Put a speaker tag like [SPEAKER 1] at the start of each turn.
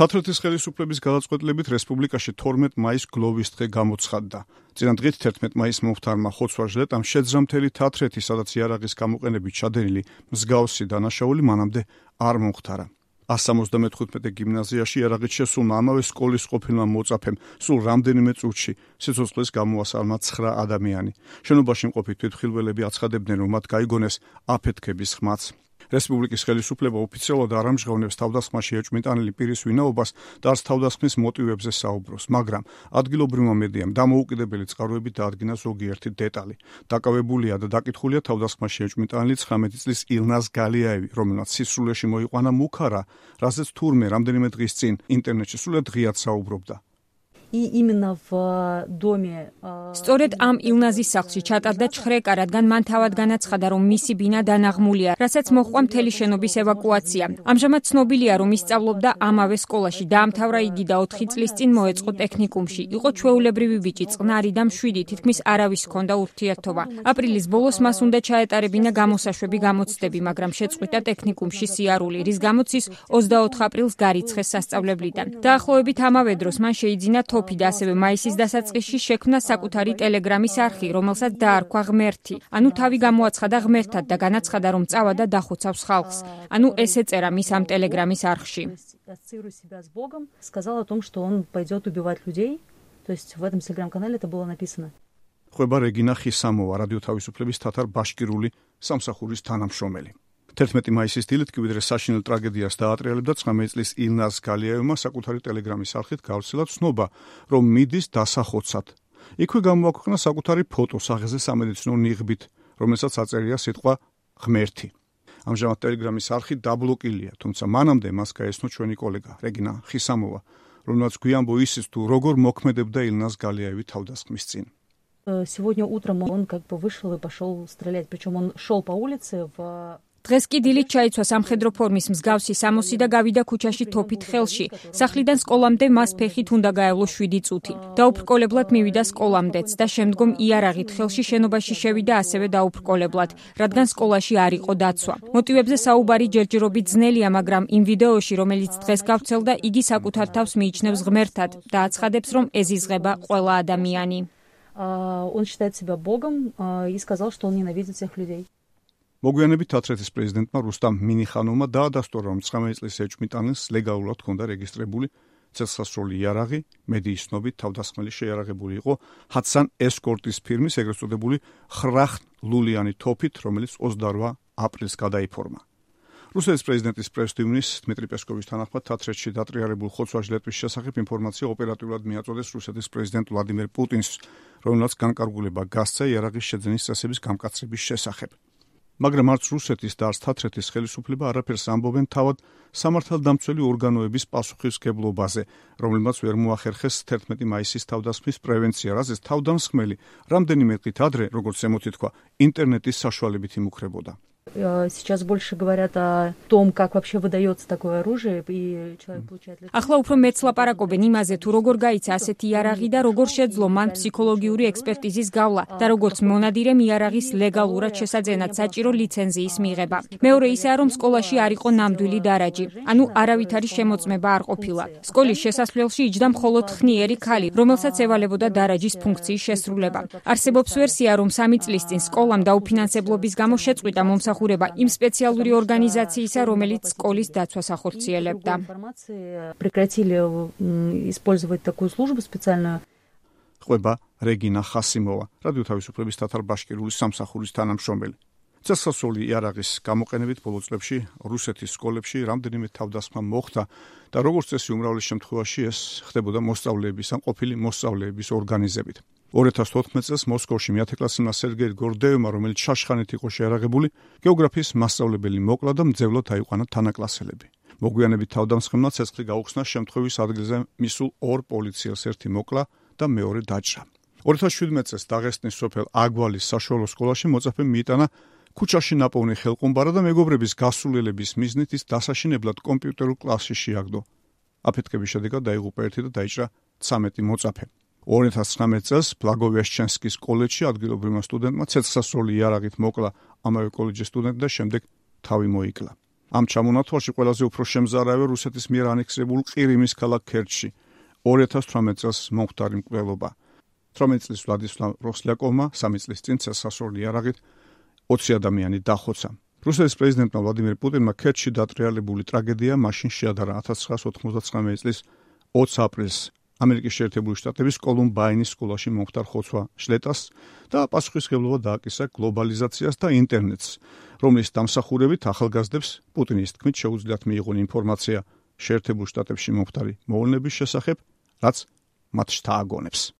[SPEAKER 1] თათრეთის ხელისუფლების გადაწყვეტილებით რესპუბლიკაში 12 მაის გლოვის დღე გამოცხადდა. წინა დღით 11 მაის მომხდარმა ხოცვაჟლეტამ შეძრა მთელი თათრეთი, სადაც იარაღის გამოყენებით ჩადენილი მსგავსი დანაშაული მანამდე არ მომხდარა. 175 გიმნაზიაში იარაღით შესულმა ამავე სკოლის ყოფილმა მოწაფემ სულ რამდენიმე წუთში სიცოცხლეს გამოასალმა 9 ადამიანი. შენობაში მყოფი თვითმხილველები აცხადებდნენ, რომ მათ გაიგონეს აფეთქების ხმაც. რესპუბლიკის ხელისუფლება ოფიციალურად არ ამჟღავნებს თავდასხმაში ეჭვმიტანილი პირის ვინაობას და არც თავდასხმის მოტივებზე საუბრობს, მაგრამ ადგილობრივმა მედიამ დამოუკიდებელი წყაროებით დაადგინა ზოგიერთი დეტალი. დაკავებულია და დაკითხულია თავდასხმაში ეჭვმიტანილი 19 წლის ილნას გალიაევი, რომელმაც სისრულეში მოიყვანა მუქარა, რასაც თურმე რამდენიმე დღის წინ ინტერნეტში სულად ღიად საუბრობდა.
[SPEAKER 2] и именно в доме
[SPEAKER 3] სწორედ ამ ილნაზის სახლში ჩატარდა ჩხრეკა, რადგან მან თავად განაცხადა, რომ მისი ბინა დანაღმულია, რასაც მოჰყვა მთელი შენობის ევაკუაცია. ამჟამად ცნობილია, რომ ისწავლობდა ამავე სკოლაში, დაამთავრა იგი და 4 წლის წინ მოეწყო ტექნიკუმში. იყო ჩვეულებრივი ბიჭი, წყნარი და მშვიდი, თითქმის არავის ჰქონდა ურთიერთობა. აპრილის ბოლოს მას უნდა ჩაეტარებინა გამოსაშვები გამოცდები, მაგრამ შეწყვიტა ტექნიკუმში სიარული, რის გამოც ის 24 აპრილს გარიცხეს სასწავლებლიდან. დაახლოებით ამავე დროს მან შეიძინა თოფი და ასევე მაისის დასაწყისში შექმნა საკუთარი ტელეგრამის არხი, რომელსაც დაარქვა ღმერთი. ანუ თავი გამოაცხადა ღმერთად და განაცხადა, რომ წავა და დახოცავს ხალხს. ანუ ესე წერა მის ამ ტელეგრამის არხში.
[SPEAKER 2] ассоциирует себя с Богом, сказал о том, что он пойдет убивать людей. То есть в этом телеграм-канале это было написано.
[SPEAKER 1] ხვება რეგინა ხისამოვა, რადიო თავისუფლების თათარ ბაშკირული სამსახურის თანამშრომელი. 11 მაისის დილით კი ვიდრე საშინელ ტრაგედიას დაატრიალებდა 19 წლის ილნას გალიაევმა საკუთარი ტელეგრამის არხით გავცელა ცნობა, რომ მიდის დასახოცად. იქვე გამოაქვეყნა საკუთარი ფოტო სახეზე სამედიცინო ნიღბით, რომელსაც აწერია სიტყვა ღმერთი. ამჟამად ტელეგრამის არხი დაბლოკილია, თუმცა მანამდე მას გაესნო ჩვენი კოლეგა რეგინა ხისამოვა, რომელსაც გვიანბო ისიც თუ როგორ მოქმედებდა ილნას გალიაევი თავდასხმის წინ.
[SPEAKER 2] Сегодня утром он как бы вышел и пошел стрелять, причем он шел по улице в
[SPEAKER 3] დღეს კი დილით ჩაიცვა სამხედრო ფორმის მსგავსი სამოსი და გავიდა ქუჩაში თოფით ხელში. სახლიდან სკოლამდე მას ფეხით უნდა გაევლო 7 წუთი. დაუბრკოლებლად მივიდა სკოლამდეც და შემდგომ იარაღით ხელში შენობაში შევიდა ასევე დაუბრკოლებლად, რადგან სკოლაში არ იყო დაცვა. მოტივებზე საუბარი ჯერჯერობით ძნელია, მაგრამ იმ ვიდეოში, რომელიც დღეს გავცელდა, იგი საკუთარ თავს მიიჩნევს ღმერთად და აცხადებს, რომ ეზიზღება ყველა ადამიანი.
[SPEAKER 2] Он считает себя богом и сказал, что он ненавидит всех людей.
[SPEAKER 1] მოგვიანებით თათრეთის პრეზიდენტმა რუსტამ მინიხანოვმა დაადასტურა, რომ 19 წლის ეჭვმიტანილს ლეგალურად ჰქონდა რეგისტრებული ცეცხლსასროლი იარაღი, მედიის ცნობით თავდასხმელი შეიარაღებული იყო ჰატსან ესკორტის ფირმის ეგრეთ წოდებული ხრახ ლულიანი თოფით, რომელიც 28 აპრილს გადაიფორმა. რუსეთის პრეზიდენტის პრესტივნის დმიტრი პესკოვის თანახმად თათრეთში დატრიალებულ ხოცვაჟლეტვის შესახებ ინფორმაცია ოპერატიულად მიაწოდეს რუსეთის პრეზიდენტ ვლადიმერ პუტინს, რომელსაც განკარგულება გასცა იარაღის შეძენის წესების გამკაცრების შესახებ. მაგრამ არც რუსეთის და არც თათრეთის ხელისუფლება არაფერს ამბობენ თავად სამართალდამცველი ორგანოების პასუხისგებლობაზე, რომელმაც ვერ მოახერხეს 11 მაისის თავდასხმის პრევენცია, რაზეც თავდამსხმელი რამდენიმე დღით ადრე, როგორც ემოთი თქვა, ინტერნეტის საშუალებით იმუქრებოდა.
[SPEAKER 2] сейчас больше говорят о том, как вообще выдается такое оружие и человек получает
[SPEAKER 3] ახლა უფრო მეც ლაპარაკობენ იმაზე თუ როგორ გაიცა ასეთი იარაღი და როგორ შეძლო მან ფსიქოლოგიური ექსპერტიზის გავლა და როგორც მონადირემ იარაღის ლეგალურად შესაძენად საჭირო ლიცენზიის მიღება. მეორე ისაა რომ სკოლაში არ იყო ნამდვილი დარაჯი, ანუ არავითარი შემოწმება არ ყოფილა. სკოლის შესასვლელში იჯდა მხოლოდ ხნიერი ქალი, რომელსაც ევალებოდა დარაჯის ფუნქციის შესრულება. არსებობს ვერსია რომ 3 წლის წინ სკოლამ დაუფინანსებლობის გამო შეწყვიტა მომსახურება ემსახურება იმ სპეციალური ორგანიზაციისა, რომელიც სკოლის დაცვას ახორციელებდა.
[SPEAKER 2] прекратили использовать такую службу специальную.
[SPEAKER 1] ყვება რეგინა ხასიმოვა, რადიო თავისუფლების თათარ ბაშკირული სამსახურის თანამშრომელი. წესასწაული იარაღის გამოყენებით ბოლო წლებში რუსეთის სკოლებში რამდენიმე თავდასხმა მოხდა და როგორც წესი უმრავლეს შემთხვევაში ეს ხდებოდა მოსწავლეების ან ყოფილი მოსწავლეების ორგანიზებით. 2014 წელს მოსკოვში მეათე კლასელმა სერგეი გორდეევმა, რომელიც შაშხანით იყო შეარაღებული, გეოგრაფიის მასწავლებელი მოკლა და მძევლად აიყვანა თანაკლასელები. მოგვიანებით თავდამსხმელმა ცეცხლი გაუხსნა შემთხვევის ადგილზე მისულ ორ პოლიციელს ერთი მოკლა და მეორე დაჭრა. 2017 წელს დაღესტნის სოფელ აგვალის საშუალო სკოლაში მოწაფე მიიტანა ქუჩაში ნაპოვნი ხელყუმბარა და მეგობრების გასულელების მიზნით ის დასაშინებლად კომპიუტერულ კლასში შეაგდო. აფეთქების შედეგად დაიღუპა ერთი და დაიჭრა 13 მოწაფე. 2019 წელს ბლაგოვიაშჩენსკის კოლეჯში ადგილობრივმა სტუდენტმა ცეცხლსასროლი იარაღით მოკლა ამავე კოლეჯის სტუდენტი და შემდეგ თავი მოიკლა. ამ ჩამონათვალში ყველაზე უფრო შემზარავე რუსეთის მიერ ანექსირებულ ყირიმის ქალაქ ქერჩში 2018 წელს მომხდარი მკვლელობა. 18 წლის ვლადისლავ როსლაკოვმა 3 წლის წინ სასასროლი არაღით 20 ადამიანი დახოცა. რუსეთის პრეზიდენტმა ვლადიმერ პუტინმა ქერჩში დატრიალებული ტრაგედია მაშინ შეადარა 1999 წლის 20 აპრილს ამერიკის შეერთებული შტატების კოლუმბაინის სკოლაში მომხდარ ხოცვა შლეტას და პასუხისგებლობა დააკისა გლობალიზაციას და ინტერნეტს, რომლის დამსახურებით ახალგაზრდებს პუტინის თქმით შეუძლიათ მიიღონ ინფორმაცია შეერთებულ შტატებში მომხდარი მოვლენების შესახებ, რაც მათ შთააგონებს.